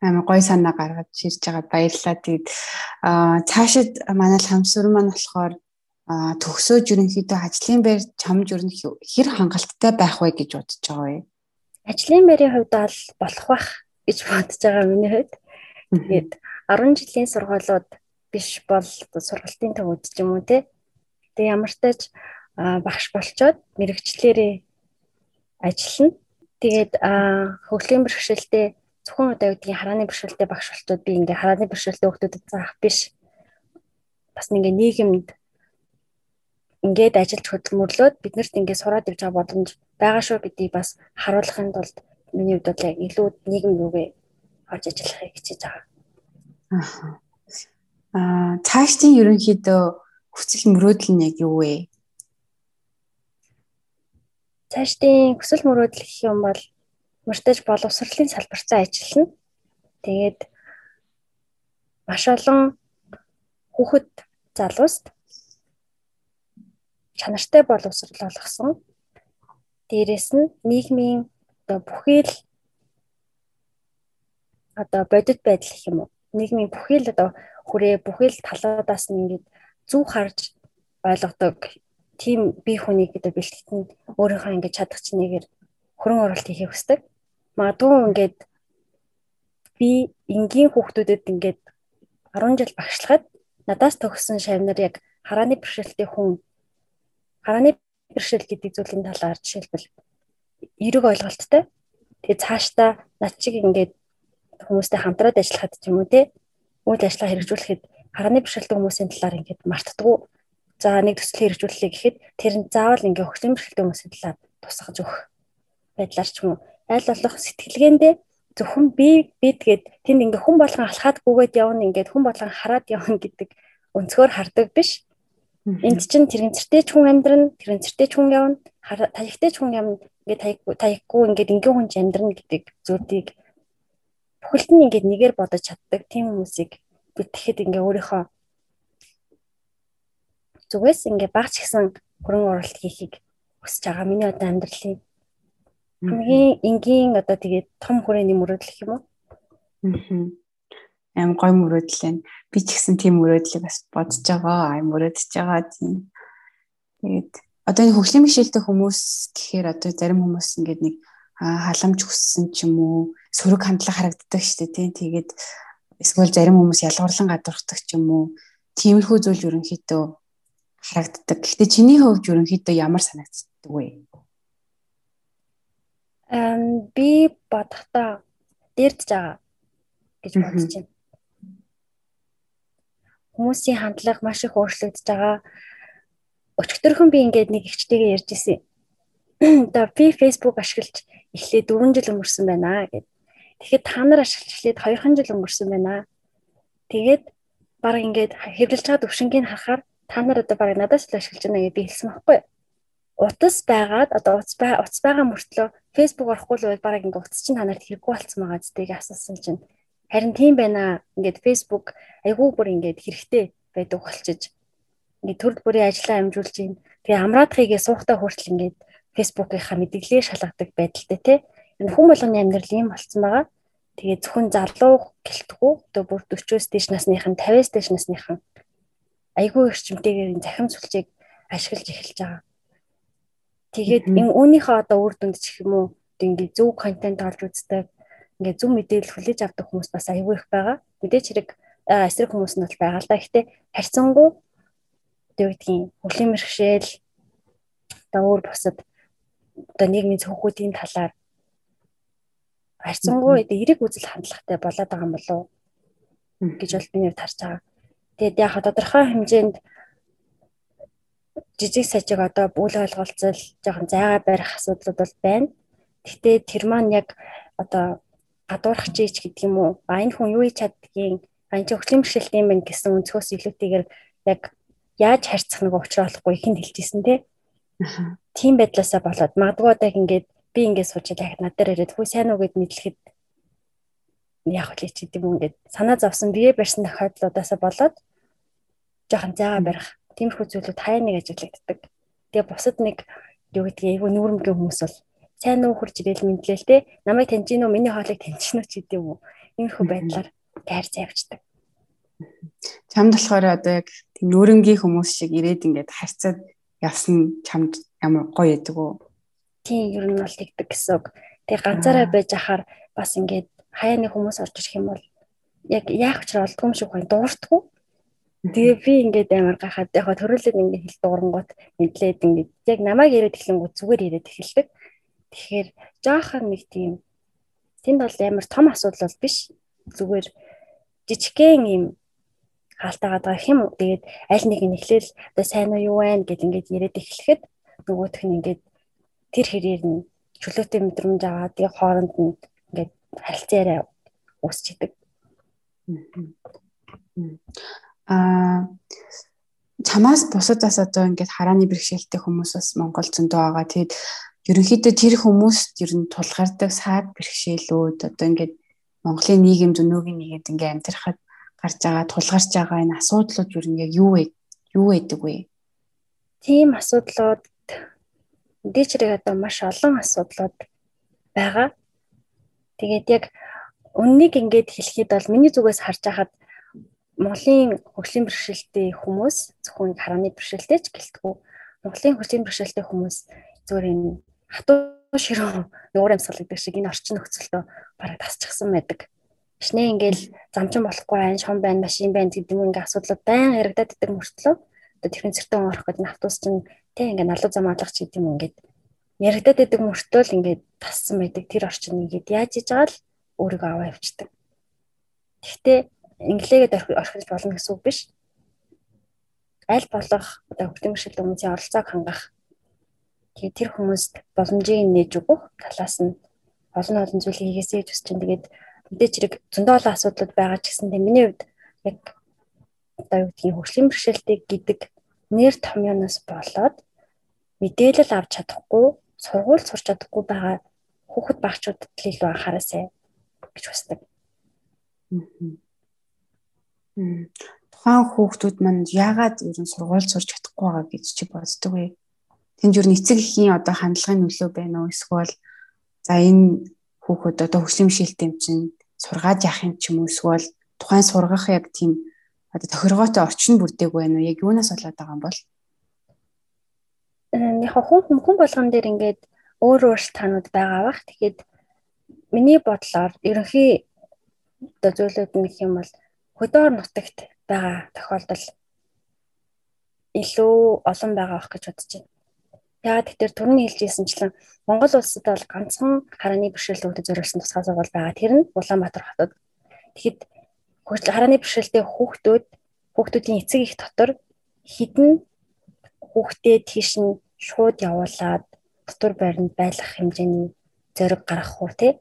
Амар гой санаа гаргаж ширж байгаа баярлалаа. Тэгээд аа цаашид манай хамсур маань болохоор төгсөөж ерөнхийдөө ажлын байр чамж ер нь хэр хангалттай байх вэ гэж бодож байгаа вэ? Ажлын байрын хувьд бол болох бах гэж бодож байгаа миний хувьд. Тэгээд 10 жилийн сургуулиуд биш бол сургалтын төвөд ч юм уу те. Тэгээ ямар ч тач багш болчоод мэрэгчлэрээ ажиллана. Тэгээд хөгжлийн бэрхшээлтэй зөвхөн одоо гэдгийг харааны бэрхшээлтэй багш болтууд би ингээ харааны бэрхшээлтэй хүмүүсд заах биш. Бас ингээ нийгэмд ингээд ажилд хөдөлмөрлөөд биднэрт ингээд сураад явж байгаа боломж байгаа шүү гэдгийг бас харуулахын тулд миний хувьд бол яг илүү нийгэм рүүгээ орж ажиллахыг хичээж байгаа. Аа цаашдын ерөнхийдөө хүсэл мөрөөдөл нь яг юу вэ? Цаашдын хүсэл мөрөөдөл гэх юм бол мөртөж боловсролын салбартаа ажиллана. Тэгээд маш олон хүүхэд залууст чанартай боловсрол болгосон. Дээрээс нь нийгмийн одоо бүхий л одоо бодит байдал гэх юм уу. Нийгмийн бүхий л одоо хүрээ бүхий л талуудаас нь ингээд зүв харж ойлгодог тийм бие хүнийг гэдэг бэлтгэн өөрийнхөө ингээд чадах чинээгээр хөрөн оруулалт хийхийг хүсдэг. Магадгүй ингээд би энгийн хүүхдүүдэд ингээд 10 жил багшлахад надаас төгссөн шавнар яг харааны бэрхшээлтэй хүн харааны бэрхшээл гэдэг зүйлийн талаар жишээлбэл эрэг ойлголттой. Тэгээ цаашдаа над чиг ингээд хүмүүстэй хамтраад ажиллахад ч юм уу те үйл ажиллагаа хэрэгжүүлэхэд харааны бэрхшээлтэй хүмүүсийн талаар ингээд мартдаггүй. За нэг төсөл хэрэгжүүлэлээ гэхэд тэр нь заавал ингээд хөгжлийн бэрхшээлтэй хүмүүсийн талаар тусгаж өгөх байдлаар ч юм уу аль болох сэтгэлгээндээ зөвхөн би би тэгээд тэнд ингээ хүн болгон алхаад гүгээд явна ингээд хүн болгон хараад явна гэдэг өнцгөр хардаг биш Энд чинь тэрэгцэртэй ч хүн амьдрна, тэрэгцэртэй ч хүн явна, таягтай ч хүн явна. Ингээд таяггүй, таяггүй ингээд ингийн хүн амьдрна гэдэг зүйлийг бүхэлд нь ингээд нэгээр бодож чаддаг тийм хүмүүсийг би тэгэхэд ингээ өөрийнхөө зүгээс ингээ багч гисэн хөрөн оролт хийхийг хүсэж байгаа. Миний одоо амьдралын хамгийн энгийн одоо тэгээд том хүрээний мөрөөдөл юм уу? аим гой мөрөөдөл байна. Би ч гэсэн тийм мөрөөдлийг бас бодож байгаа. Аим мөрөөдөж байгаа тийм. Тэгээд одоо энэ хөгжлийн бишэлтэй хүмүүс гэхээр одоо зарим хүмүүс ингээд нэг халамж хүссэн ч юм уу сөрөг хандлага харагддаг шүү дээ тийм. Тэгээд эсвэл зарим хүмүүс ялгуурлан гадуурхдаг ч юм уу. Тиймэрхүү зүйл ерөнхийдөө харагддаг. Гэхдээ чиний хувьд ерөнхийдөө ямар санагддаг вэ? Эм би бодохдоо дэрдж байгаа гэж бодож байна. Хүмүүсийн хандлага маш их өөрчлөгдөж байгаа. Өчигдөрхөн би ингээд нэг ихчтэйгээ ярьж ирсэн. Одоо би Facebook ашиглаж эхлээд 4 жил өнгөрсөн байна гэд. Тэгэхэд та нар ашиглаж эхлээд 2 жил өнгөрсөн байна. Тэгээд баг ингээд хэвлэлж байгаа төвшингийг харахаар та нар одоо баг надаас л ашиглаж байна гэж би хэлсэн байхгүй. Утас байгаад одоо утас бай утас байгаа мөртлөө Facebook орохгүй л бол баг ингээд утас чинь та нарт хэрэггүй болцсон байгаа зүтэйг асуусан чинь харин тийм байна. Ингээд Facebook айгүй бүр ингээд хэрэгтэй байдаг болчиж ингээд төрөл бүрийн ажлаа амжуулж юм. Тэгээ амраадхыгээ суухтаа хүртэл ингээд Facebook-ийнхаа мэдээлэлээ шалгадаг байдалтай тий. Энэ хүн болгоны амьдрал ийм болцсон байгаа. Тэгээ зөвхөн залуу гэлтгүү одоо бүр 40-оос дээш насныхан 50-аас дээш насныхан айгүй эрчимтэйгээр энэ захим сүлжээг ашиглаж эхэлж байгаа. Тэгээд энэ үүнийхээ одоо үр дүнд ч юм уу ингээд зөв контент олж үздэг, ингээд зөв мэдээлэл хүлээж авдаг хүмүүс бас айгүй их байгаа. Мэдээч хэрэг эсрэг хүмүүс нь бол байгаа л да. Гэхдээ харьцангуй одоо юу гэдгийг хөлийн мэрхшээл одоо өөр бусад одоо нийгмийн зөвхүүдийн талаар харьцангуй эерэг үзэл хандлагатай болоод байгаа юм болов гэж бол би нэр тарж байгаа. Тэгээд яг тодорхой хэмжээнд жижиг сажиг одоо үл ойлголцол жоохон зайгаа барих асуудлууд бол байна. Гэхдээ тэр маань яг одоо гадуурх чийч гэдэг юм уу? А энэ хүн юу хийж чаддгийг ань чи хөгжлийн бэрхшээлтэй юм байна гэсэн өнцгөөс илүүтэйгээр яг яаж харьцах нэг учраа болохгүй ихэнд хэлжсэн тий. Тийм байдлаасаа болоод магадгүй одоо ингээд би ингээд сууж дахиад над дээр ирээд хүү сайн уу гэд мэдлэхэд яг л гэдэг юм ингээд санаа зовсон бие барьсан тохиолдлуудаасаа болоод жоохон зайгаа барих тиймэрхүү зүйлүүд хаяа нэг ажиглагддаг. Тэгээ бусад нэг юу гэдгийг айгүй нүүрмгийн хүмүүс бол сайн уу хурж ирээл мэдлээл те намайг таньж гинөө миний хоолыг таньж гинөө ч гэдэг юм уу. Иймэрхүү байдлаар тайр завчдаг. Чамд болохоор одоо яг тийм нүүрмгийн хүмүүс шиг ирээд ингээд харьцаад явсан чамд ямар гоё яадаг уу? Тийм ер нь бол тэгдэг гэсэн үг. Тэгээ ганцаараа байж ахаар бас ингээд хаяа нэг хүмүүс орж ирэх юм бол яг яах учраа олдгүй юм шиг байна. Дууртгүй Тэгээ би ингээд амар гахаад яг төрөлөд ингээд хэл дуурангууд мэдлээд ингээд яг намайг яриад эхлэнгүүт зүгээр яриад эхэлдэг. Тэгэхээр жоохон нэг тийм тэнд бол амар том асуудал бол биш. Зүгээр жижигхэн юм хаалтаагаад байгаа юм. Тэгээд аль нэг нь эхлээл одоо сайн уу юу вэ гэд ингээд яриад эхлэхэд нөгөөх нь ингээд тэр хэрээр нь чөлөөтэй мэдрэмж аваад яг хооронд нь ингээд харилцаараа үүсчихдэг аа чамаас бусадаас одоо ингээд харааны бэрхшээлтэй хүмүүс бас Монгол зөндөө байгаа. Тэгээд ерөнхийдөө тэр хүмүүст ер нь тулгардаг саад бэрхшээлүүд одоо ингээд Монголын нийгэм зөнөөгийн нэгэд ингээд амьдрахад гарч байгаа тулгарч байгаа энэ асуудлууд ер нь яг юу вэ? Юу байдаг вэ? Тийм асуудлууд дээчрэг одоо маш олон асуудлууд байгаа. Тэгээд яг үннийг ингээд хэлэхэд бол миний зүгээс харж байхад Монголын хөгжлийн бэрхшээлтэй хүмүүс зөвхөн харааны бэрхшээлтэй ч гэлтгүй Монголын хөгжлийн бэрхшээлтэй хүмүүс зөвөр энэ хатуу ширүү нуур амьсгал гэдэг шиг энэ орчин нөхцөлтөө бараг тасчихсан байдаг. Ичнээ ингээл замчин болохгүй айн шон байна, машин байна гэдэг юм ингээ асуудлууд байн яригадаад идэг мөртлөө тэрхэн цэртэн орох гэдэг нь автобус чинь тэг ингээ налуу зам алгах ч гэдэг юм ингээд яригадаад идэг мөртлөө ингээд тассан байдаг. Тэр орчин ингээд яаж хийж байгаа л өөрийгөө аваа явчихдаг. Гэхдээ инглигээд орхиж болно гэсэн үг биш. Аль болох одоо бэрхшээлтэй хүмүүсийн оролцоог хангах. Тэгээд тэр хүмүүст боломжийг нээж өгөх талаас нь олон олон зүйлийг хийгээсэй гэж хүсэж байна. Тэгээд мэдээч хэрэг зөндөө олон асуудлууд байгаа ч гэсэн тийм миний хувьд яг одоо юу гэдгийг хөгжлийн бэрхшээлтэй гэдэг нэр том юунаас болоод мэдээлэл авч чадахгүй, сургууль сурч чадахгүй байгаа хүүхэд багчуудад илүү анхаараасай гэж хүсдэг. Аа тухайн хүүхдүүд манд яагаад ер нь сургууль сурч чадахгүй байгаа гэж чи боддог вэ? Тэнд ер нь эцэг эхийн одоо хандлагын нөлөө байна уу? Эсвэл за энэ хүүхэд одоо хөгжлийн бишэлтэй юм чинь сургаад явах юм ч юм уу эсвэл тухайн сургах яг тийм одоо тохиргоотой орчин бүрдээг байна уу? Яг юунаас болоод байгаа юм бол? Яг хүн хүн болгон дээр ингээд өөр өөр танууд байгаа бах. Тэгэхээр миний бодлоор ерөнхий одоо зүйлүүд гэх юм бол хөдөө нутагт байгаа тохиолдол илүү олон байгаа бах гэж бодож байна. Яагаад тэгэхээр түрүүний хэлжсэнчлэн Монгол улсад бол ганцхан харааны бэрхшээлүүдэд зориулсан тусгай сургууль байгаа. Тэр нь Улаанбаатар хотод. Тэгэхэд харааны бэрхшээлтэй хүүхдүүд хүүхдүүдийн эцэг их дотор хідэн хүүхдээ тийш нь шууд явуулаад дотор байранд байлгах хэмжээний зориг гаргах уу те.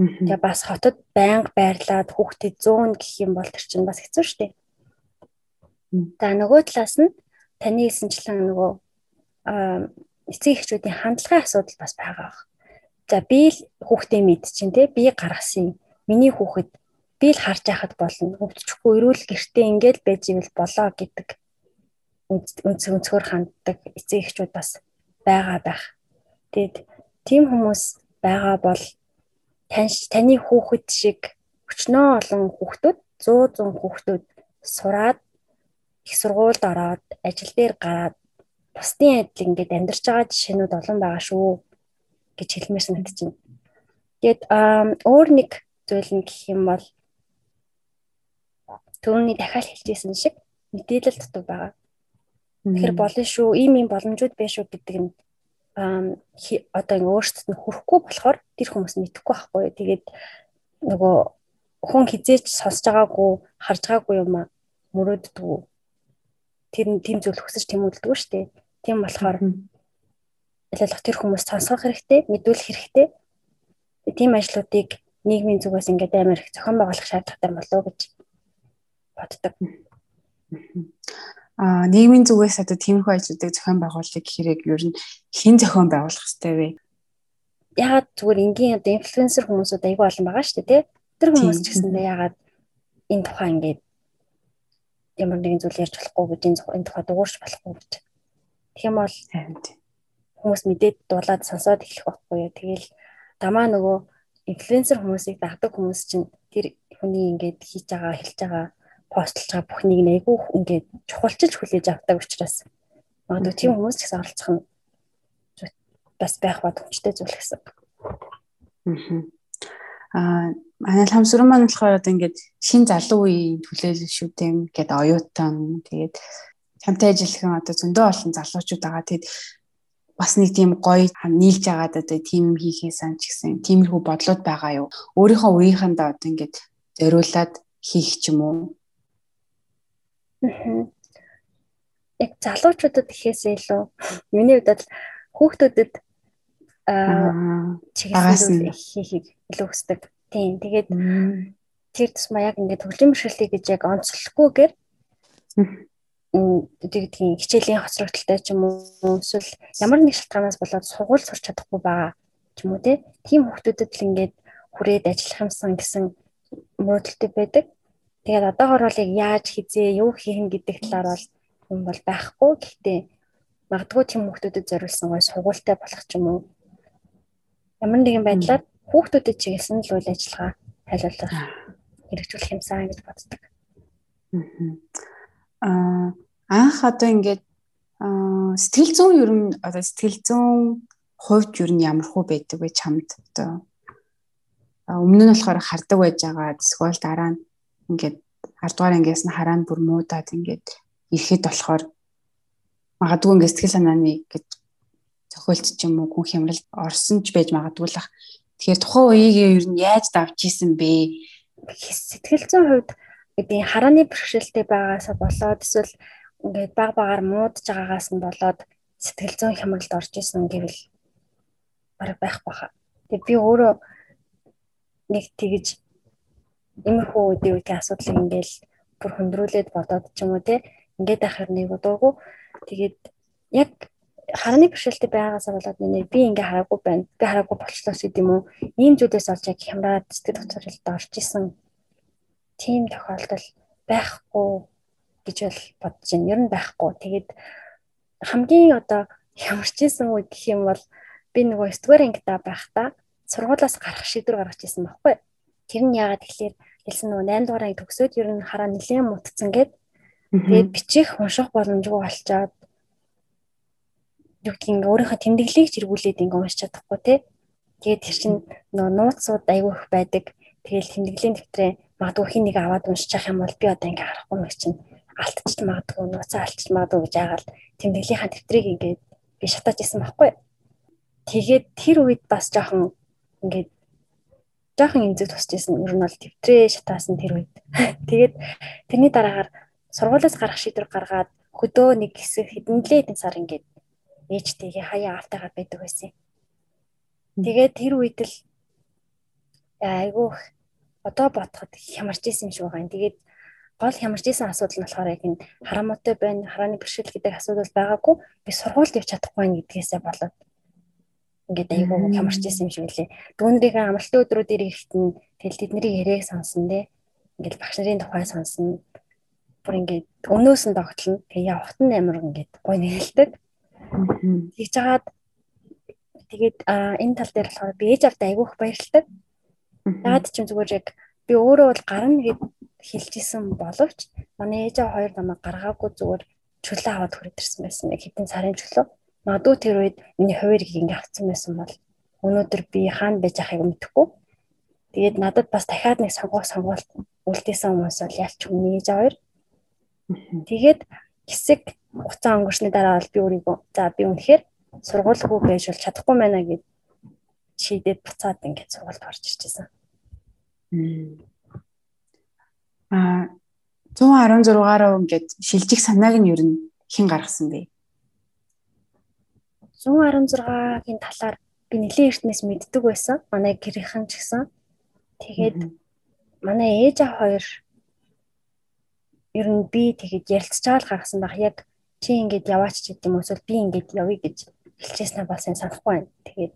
Тэгээ бас хотод байнга байрлаад хүүхдэд 100 гэх юм бол тэр чинь бас хэцүү шүү дээ. За нөгөө талаас нь таны хэлсэнчлэн нөгөө эцэг эхчүүдийн хандлагын асуудал бас байгаа. За би л хүүхдээ мэд чинь те би гаргасан. Миний хүүхэд би л харж яхад болно. Өвдчихгүй эрүүл гэртээ ингээл байж ивэл болоо гэдэг үнц өнцгөр ханддаг эцэг эхчүүд бас байгаа байх. Тэгэд тийм хүмүүс байгаа бол таны хүүхэд шиг өчнөө олон хүүхдүүд 100 100 хүүхдүүд сураад их сургуульд ороод ажил дээр гараад бусдын адил ингээд амьдарч байгаа жишээнүүд олон байгаа шүү гэж хэлмээр байна. Тэгээд өөр нэг зүйл нь гэх юм бол түүний дахиад хэлжсэн шиг мэдээлэл дутуу байгаа. Тэгэхээр болно шүү, ийм ийм боломжууд байна шүү гэдэг нь одоо ингээ өөрсдөд нь хүрэхгүй болохоор тэр хүмүүс мэдэхгүй байхгүй. Тэгээд нөгөө хүн хизээч сонсож байгаагүй, харж байгаагүй юм а мөрөөддгүү. Тэр нь тийм зүйл хүсэж тэмүүлдэггүй шүү дээ. Тийм болохоор ялах тэр хүмүүс сонсох хэрэгтэй, мэдүүлэх хэрэгтэй. Тийм ажлуудыг нийгмийн зүгээс ингээд амар их зохион байгуулах шаардлагатай болов гэж боддог. Нийгмийн зүгээс одоо тиймэрхүү ажлуудыг зохион байгуулах гэхэрэг ер нь хэн зохион байгуулах хэрэгтэй вэ? Ягаад зүгээр энгийн одоо инфлюенсер хүмүүсүүд айгүй олон байгаа шүү дээ, тий? Тэр хүмүүс ч гэсэндээ ягаад энэ тухай ингээд ямар нэгэн зүйл ярьж болохгүй гэж энэ тухай дуурч болохгүй гэж Тэгэх юм бол хүмүүс мэдээд дуулаад сонсоод эхлэх байхгүй юу. Тэгэл дамаа нөгөө инфлюенсер хүмүүсийг дагдаг хүмүүс чинь тэр хүний ингээд хийж байгаа, хэлж байгаа, постлж байгаа бүхнийг айгүй ингээд чухалчилж хүлээж авдаг учраас магадгүй тийм хүмүүс ч гэсэн оролцох нь бас байх боломжтой зүйл гэсэн. Аа манай хамсран маань болохоор одоо ингээд шин залуу үеийн төлөөлөл шүү дээ гэдэг оюутан тэгээд чамтай ажиллахан одоо зөндөө олон залуучууд байгаа. Тэгэд бас нэг тийм гоё нийлж агаад одоо тийм юм хийхээсэн ч гэсэн тиймэрхүү бодлууд байгаа юу. Өөрийнхөө үеийнхэндээ одоо ингээд зориулаад хийх ч юм уу. Яг залуучуудад ихээсээ илүү миний хувьд бол хүүхдүүдэд аа чиглэсэн хийхийг илүү хүсдэг. Тийм. Тэгээд тэр тусмаа яг ингээд төглийн бэрхшээлтэй гэж яг онцлохгүйгээр гэдгийг хичээлийн хоцрогдолтой ч юм уу эсвэл ямар нэг шалтгаанаас болоод сургууль сурч чадахгүй байгаа ч юм уу тийм хүмүүстэд л ингээд хүрээд ажиллах юмсан гэсэн мөрөдөлтөй байдаг. Тэгээд одоогор бол яг яаж хизээ юу хийх гэдэг талаар бол юм бол байхгүй. Гэхдээ магадгүй тийм хүмүүстэд зориулсан гой сургуультай болох ч юм уу. Ямар нэгэн байдлаар хүүхдүүдэд чиглэсэн л үйл ажиллагаа хайлуулах хэрэгжүүлэх юмсан гэж боддог. Аа анх одоо ингээд сэтгэл зүйн ер нь одоо сэтгэл зүйн хувьд ер нь ямар хөө байдаг вэ чамд одоо өмнө нь болохоор хардаг байж байгаа эсвэл дараа нь ингээд 10 дугаар ангиас нь хараа нь бүр муудаад ингээд ирэхэд болохоор магадгүй ингээд сэтгэл санааны гэж зохиолч ч юм уу хүн хямрал орсон ч байж магадгүй л ах. Тэгэхээр тухайн үеийг ер нь яаж давж исэн бэ? Сэтгэл зүйн хувьд би харааны бэрхшээлтэй байгаасаа болоод эсвэл ингээд баг багаар муудж байгаагаас нь болоод сэтгэл зүйн хямралд орж исэн гэвэл бараг байх баха. Тэгээ би өөрөө нэг тэгж иймэрхүү үеийн үеийн асуудлыг ингээл бүр хөндрүүлээд бодоод ч юм уу те ингээд ахаар нэг удаагүй тэгээд яг хараны бэрхшээлтэй байгаасаа болоод нэ би ингээ хараагүй байна. Би хараагүй болчлоо гэдэг юм уу? Ийм зүйлээс олж яг хямраад сэтгэл хөдлөлд орж исэн тийм тохиолдол байхгүй гэж бол бодож байна. Ер нь байхгүй. Тэгээд хамгийн одоо ямарч исэн үе гэх юм бол би нөгөө 9 дугаар ангида байхдаа сургуулаас гарах шийдвэр гаргаж ирсэн байхгүй. Тэр нь яагаад тэгэхээр хэлсэн нөгөө 8 дугаар анги төгсөөд ер нь хараа нэлээд мутцсан гээд тэгээд бичих унших боломжгүй болчоод юу юм өөрийнхөө тэмдэглэлийг зэргүүлээд ингээ уншиж чадахгүй те. Тэгээд тэр чинь нөгөө нууцсууд айгүй их байдаг. Тэгэл тэмдэглэлийн дэвтрээ магадгүй хин нэг аваад уншиж явах юм бол би одоо ингээ харахгүй мэг чинь алтчж магадгүй нууцаа алтчж магадгүй гэж яагаад тэмдэглэлийнхаа дэвтрийг ингээ би шатааж исэн байхгүй. Тэгээд тэр үед бас жоохон ингээд жоохон эмзэг тусч исэн. Ер нь бол дэвтрээ шатаасан тэр үед. Тэгээд тэрний дараагаар сургуулиас гарах шийдвэр гаргаад хөдөө нэг хэсэг хэдэн лээ сар ингээд ээжтэйгээ хаяа аавтайгаа байдаг байсан. Тэгээд тэр үед л айгүйх одоо бодоход хямарч исэн юм шиг байгаа юм. Тэгээд гол хямарч исэн асуудал нь болохоор яг энэ харамутай байна, харааны бэрхшээл гэдэг асуудал байгаагүй. Би сургуульд явж чадахгүй байх гэдгээсээ болоод ингээд айгүй хямарч исэн юм шиг үлээ. Дүүнэрийн амралтын өдрүүдээр ирэхтэн тэгэл тэдний яриаг сонсон дээ. Ингээд багш нарын тухай сонсон. Бүр ингээд өнөөс нь тогтлно. Тэгээ явахт нь амар ингээд гой нэгэлдэг. Тэгж жагаад тэгээд энэ тал дээр болохоор би ээж авдаа айгүйх баярлалтай. Наад чинь зүгээр яг би өөрөө бол гарна гэд хэлчихсэн боловч манай ээж аваа хоёр намайг гаргаагүй зүгээр чөлөө аваад хүрээд ирсэн байсан. Нэг хэдэн сарын чөлөө. Магадгүй тэр үед миний хувирийг ингэ авцсан байсан бол өнөөдөр би хаана байж байгааг мэдэхгүй. Тэгээд надад бас дахиад нэг сонгох сонгуульт үлдээсэн хүмүүс бол ялч өмнө ээж хоёр. Тэгээд хэсэг хугацаа өнгөрсний дараа бол би өөрийгөө за би үнэхээр сургуулгүй байж бол чадахгүй байна гэд шийдээд буцаад ингээд сургуульд орж ирчихсэн. Аа 116-аар ингээд шилжих санааг нь ер нь хэн гаргасан бэ? 116-гийн талаар би нэлийн эртнээс мэддэг байсан. Манай гэрийнхэн ч гэсэн. Тэгээд манай ээж аа хоёр ер нь би тэгээд ярилцж байгаа л гаргасан баг. Яг чи ингээд яваач ч гэдэм эсвэл би ингээд явъя гэж хэлчихсэн бол сайн санахгүй байна. Тэгээд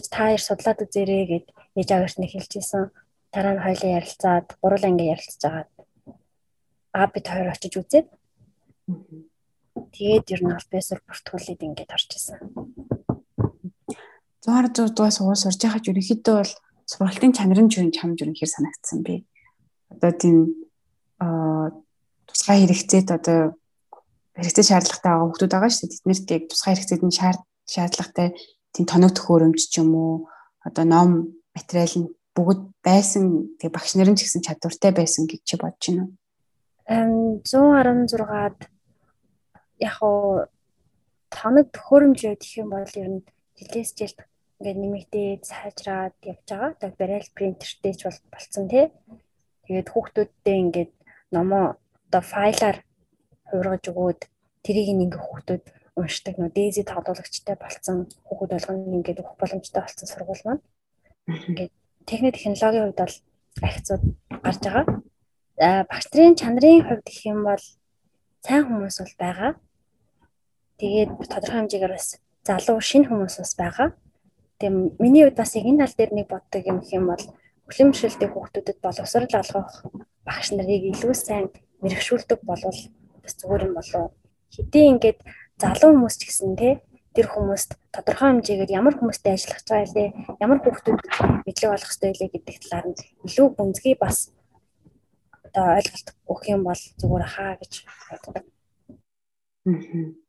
ч та хоёр судлаад үзээрэй гэд ээж аа хоёрт нэг хэлчихсэн. Дараа нь хоёлаа ярилцаад гурлаа ингээд ярилцж агаад аа бид хоёр очиж үзээд Тэгээд ер нь албасаар бүртгүүлээд ингээд орж исэн. 100 дугаас уус сурж байхад ерөнхийдөө бол сургалтын чанар нь юу чамд ерөнхийдөө санагдсан бэ? Одоо тийм аа тусгай хэрэгцээт одоо хэрэгцээ шаардлагатай байгаа хүмүүс байгаа шүү дээ. Тэднэрт яг тусгай хэрэгцээд нь шаард шаардлагатай тийм тоног төхөөрөмж ч юм уу одоо ном материал нь бүгд байсан тэг багш нарын ч гэсэн чадвартай байсан гэж чи бодож байна уу? 116-ад яг уу тоног төхөөрөмж гэх юм бол ер нь жилээс жилд ингээд нэмэгдээд сайжраад явж байгаа. Яг барайл принтертэй ч бол болцсон тий. Тэгээд хүүхдүүдтэй ингээд номоо одоо файлаар хуургаж өгөөд тэрийг ингээд хүүхдүүд уншдаг нөө дээзи тоглоулагчтай болцсон хүүхд болгоно ингээд өгөх боломжтой болсон сургууль маань. Ингээд техник технологийн хувьд бол ахицууд гарч байгаа. А багш нарын чанарын хувьд гэх юм бол сайн хүмүүс бол байгаа. Тэгээд тодорхой хэмжээгээр бас залуу шинэ хүмүүс бас байгаа. Тэгээ миний хувьд бас яг энэ тал дээр нэг боддог юм хэм бол хүлэмжшэлтэй хүүхдүүдэд боловсрал олгох багш нарыг илүү сайн мэрэгшүүлдэг болвол бас зүгээр юм болов. Хэдий ингээд залуу хүмүүс ч гэсэн те тэр хүмүүст тодорхой хэмжээгээр ямар хүмүүстэй ажиллах байгаа лээ ямар хүүхдүүд мэдлэг олох хэрэгтэй лээ гэдэг талаар нь илүү гүнзгий бас одоо ойлголт өгөх юм бол зүгээр хаа гэж боддог. Аа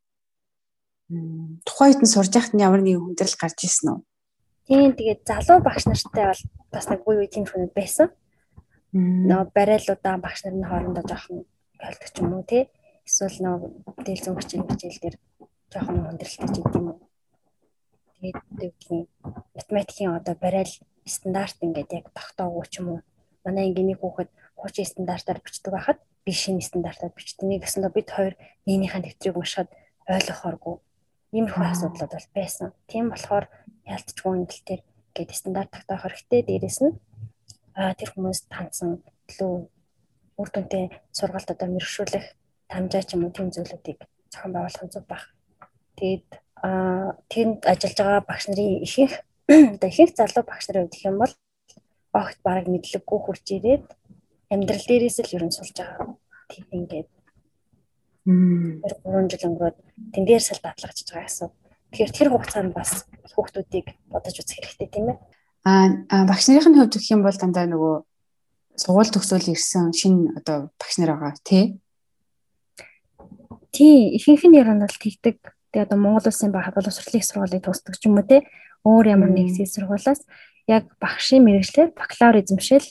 тухайн үед нь сурж байхад нь ямар нэгэн хүндрэл гарч ирсэн үү? Тийм тэгээд залуу багш нартай бол бас нэг үе тийм хүмүүс байсан. Нөө барайлуудаа багш нарын хоорондоо жоохон ойлдог ч юм уу тий. Эсвэл нөө дээл зөнгөчийн хичээл дээр жоохон хүндрэлтэй ч гэдэм үү. Тэгээд үгний математикийн одоо барайл стандарт ингээд яг тогтоогүй ч юм уу. Манай ингээний хүүхэд хуучин стандартаар бичдэг байхад би шинэ стандартаар бичдэг. Нэг гэсэндээ бид хоёр нэгнийхэн дэвтрийг уншихад ойлгохооргүй Иймэрхүү асуудлууд бол байсан. Тийм болохоор ялцчгүй тал дээр ингээд стандарт тогтоох хэрэгтэй. Дээрээс нь тэр хүмүүс таньсан илүү үр дүнтэй сургалт одоо мэрэгшүүлэх тамжаа ч юм уу тийм зүйлүүдийг зохион байгуулах зүг баг. Тэгээд тэнд ажиллаж байгаа багш нарын ихэнх одоо ихэнх залуу багш нарын хувьд гэх юм бол огт бараг мэдлэггүй хурж ирээд амьдрал дээрээс л ерөн сурж байгаа. Тийм ингээд 3 жил өнгөрөөд тэндээр сал дадлагчж байгаа гэсэн. Тэгэхээр тэр хугацаанд бас хүүхдүүдийг бодож үзэх хэрэгтэй тийм ээ. Аа багш нарын хувьд гэх юм бол дандаа нөгөө сургууль төгсөөл ирсэн шинэ одоо багш нар байгаа тий. Тий, ихэнх нь нь бол тэгдэг. Тэгээ одоо Монгол улсын боловсролын сургуулийг тусдаг ч юм уу тий. Өөр ямар нэг хэсэг сургуулаас яг багшийн мэрэгчлэр бакалавризм шил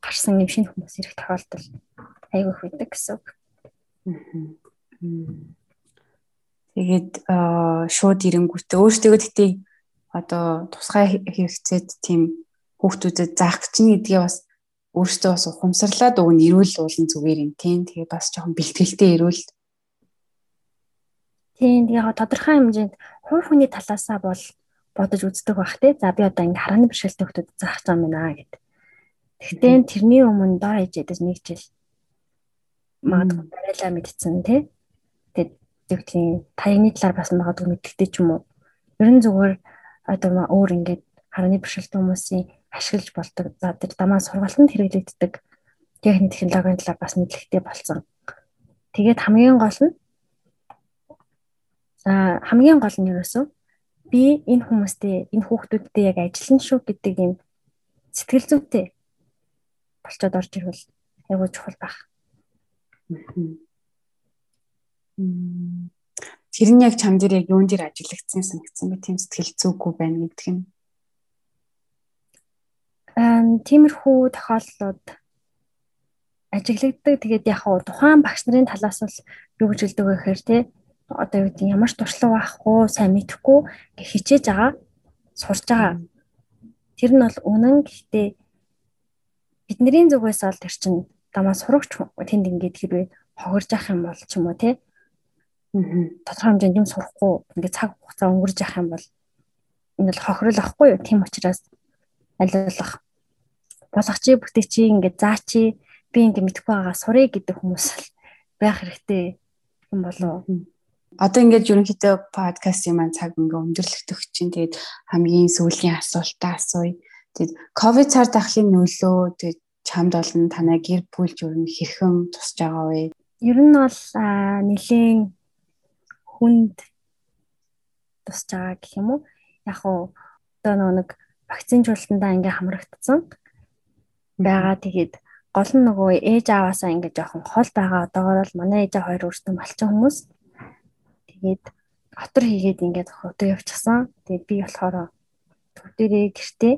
гарсан юм шинэ хүмүүс ирэх тохиолдол айгүй их байдаг гэсэн үг. Тэгээд шууд ирэнгүүтээ. Өөртөө тэгтээ одоо тусгай хэрэгцээд тийм хүүхдүүдэд заах гэж нь гэдгээ бас өөртөө бас ухамсарлаад өгн ирүүл уулын зүгээр юм. Тийм тэгээ бас жоохон бэлтгэлтэй ирүүл. Тийм тэгээ тодорхой хэмжээнд хувь хүний талаасаа бол бодож үздэг бах те. За би одоо ингээ харааны бэрхшээлтэй хүүхдүүд заах юм байна гэд. Тэгтээ тэрний өмнө дор ээжэдээс нэг жил магадгүй барайлаа мэдсэн те. Тэгээд тийм таягны талаар бас магадгүй мэддэгтэй ч юм уу. Ер нь зүгээр одоо өөр ингээд харааны бэрхшээлтэй хүмүүсийн ашиглаж болдог. За тэр дамаа сургалтанд хэрэглэгддэг техник технологийн талаар бас мэдлэгтэй болсон. Тэгээд хамгийн гол нь за хамгийн гол нь юусэн би энэ хүмүүстэй энэ хүүхдүүдтэй яг ажиллана шүү гэдэг юм сэтгэл зүйтэй болцоод орж ирвэл айгүй чухал байх. Тэр нь яг чам дээр яг юун дээр ажиллагдсан санагдсан бэ? Тийм сэтгэл зүйгүй байна гэдэг нь тиймэрхүү тохиолдлууд ажиглагддаг. Тэгээд яг хуу тухайн багш нарын талаас бол юу гэж хэлдэг вэ гэхээр те одоо юу гэдэг ямар ч туршлага байхгүй, сайн мэдэхгүй хичээж байгаа, сурж байгаа. Тэр нь бол үнэн гэхдээ бидний зүгээс бол тэр чинь дамаа сурагч тэнд ингээд хэрвээ хогорж явах юм бол ч юм уу те тодорхой хэмжээнд юм сурахгүй ингээд цаг хугацаа өнгөрж явах юм бол энэ бол хохирол ахгүй юу? Тийм учраас аль болох болгочи бүтэчи ингээд заачи би ингээд мэдхгүй байгаа сурыг гэдэг хүмүүс байх хэрэгтэй юм болов Одоо ингээд ерөнхийдөө подкастын маань цаг ингээ өндөрлөгдөх чинь тэгээд хамгийн сүүлийн асуултаа асууя. Тэгээд ковид цар тахлын нөлөө тэгээд чамд болон танай гэр бүлж ер нь хэрхэн тусч байгаа вэ? Ер нь бол нэлийн хүнд тусч байгаа гэх юм уу? Яг уу одоо нэг вакцинжуулалтандаа ингээ хамрагдсан байгаа. Тэгээд гол нь нөгөө ээж аваасаа ингээд жоохон хол байгаа. Одоогор бол манай ээж хоёр өөртөө малчин хүмүүс. Тэгээд отор хийгээд ингээд өдөө явчихсан. Тэгээд би болохоор төвдөрөө гэртээ.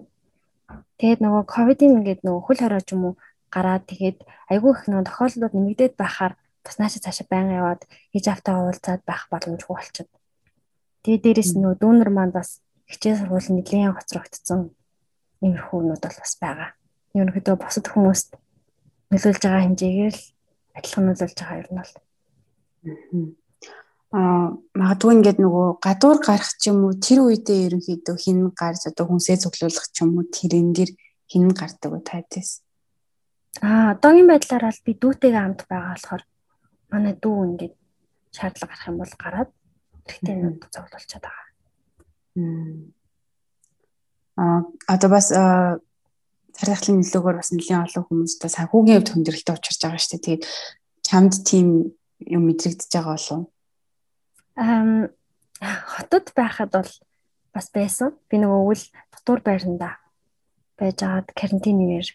Тэгээд нөгөө ковидын ингээд нөгөө хөл хороо ч юм уу гараад тэгээд айгүй их нөгөө тохиолдлууд нэмэгдээд байхаар бас наашаа цаашаа байнга яваад ээж автайгаа уулзаад байх боломжгүй болчиход. Тэгээд дээрэс нь дүүнер маань бас хичээл сургууль нэлийн хоцрогдсон иймэрхүү юмуд бол бас байгаа ерөнхийдөө бусад хүмүүст нөлөөлж байгаа хэмжээгээр л адилхан нөлөөлж байгаа юм бол. Аа магадгүй ингээд нөгөө гадуур гарах ч юм уу тэр үедээ ерөнхийдөө хин гарч одоо хүнсээ цуглуулах ч юм уу тэрэн дээр хин гардаг уу тайдээс. Аа одоогийн байдлаар бол би дүүтэйгээ хамт байгаа болохоор манай дүү ингээд шаардлага гарах юм бол гараад тэгтээ нэг цуглуулчихад байгаа. Аа одоо бас царайлын нөлөөгөөр бас нэлийн олон хүмүүс та санхүүгийн хувьд хүндрэлтэй учирч байгаа шүү дээ. Тэгээд чамд тийм юм мэдрэгдэж байгаа болов уу? Ам хотод байхад бол бас байсан. Би нөгөө үл дотор байранда байж агаад карантин үеэр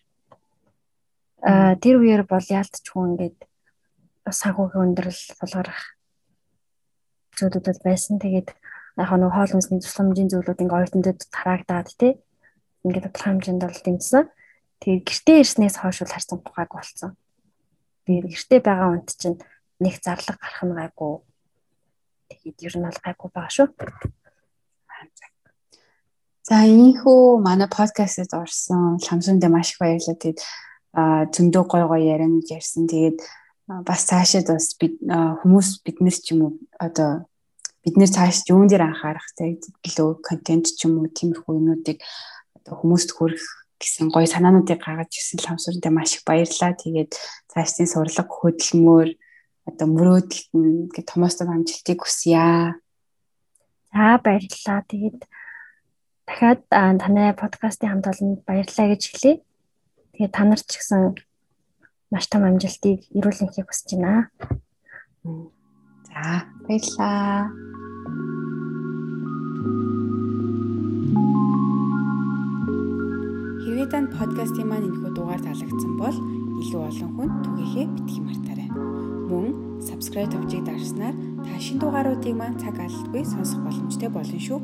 аа тэр үеэр бол яалтчгүй ингээд санхүүгийн өндөрлөл булгарах зүйлүүд байсан. Тэгээд яг нэг хоол хүнсний тусламжийн зүйлүүд ингээд оюутнуудад тараагдаад тий ингээд тодорхой хэмжээнд бол дэмжсэн. Тэгээд гэртээ ирснээс хойш бол харьцан гуйг болсон. Тэгээд гэртээ байгаа хүнд чинь нэг зарлаг гарах нь гайгүй. Тэгээд ер нь бол гайгүй байгаа шүү. За ийхүү манай подкастт орсон ламсундаа маш их баярлалаа. Тэгээд зөндөө гой гой яриануд ярьсан. Тэгээд бас цаашаад бас бид хүмүүс биднэр ч юм уу одоо бид нэр цааш юун дээр анхаарах те илүү контент ч юм уу тиймэрхүү юмнуудыг одоо хүмүүст хүрэх гэсэн гоё санаануудыг гаргаж ирсэн ламсууртай маш их баярлалаа. Тэгээд цаашдын сурлага хөдөлмөр одоо мөрөөдөлт нь гэ томоостой амжилтыг хүсье. За баярлалаа. Тэгээд дахиад танай подкастын хамт олонд баярлалаа гэж хэлье. Тэгээд та нар ч гэсэн маш том амжилтыг эрүүлэнхийг хүсэж байна. За баярлалаа. танд подкастын маань энэхүү дугаар таалагдсан бол илүү олон хүнд түгээхээ битгий мартаарай. Мөн subscribe товчийг дарснаар та шинэ дугааруудыг маань цаг алдалгүй сонсох боломжтой болно шүү.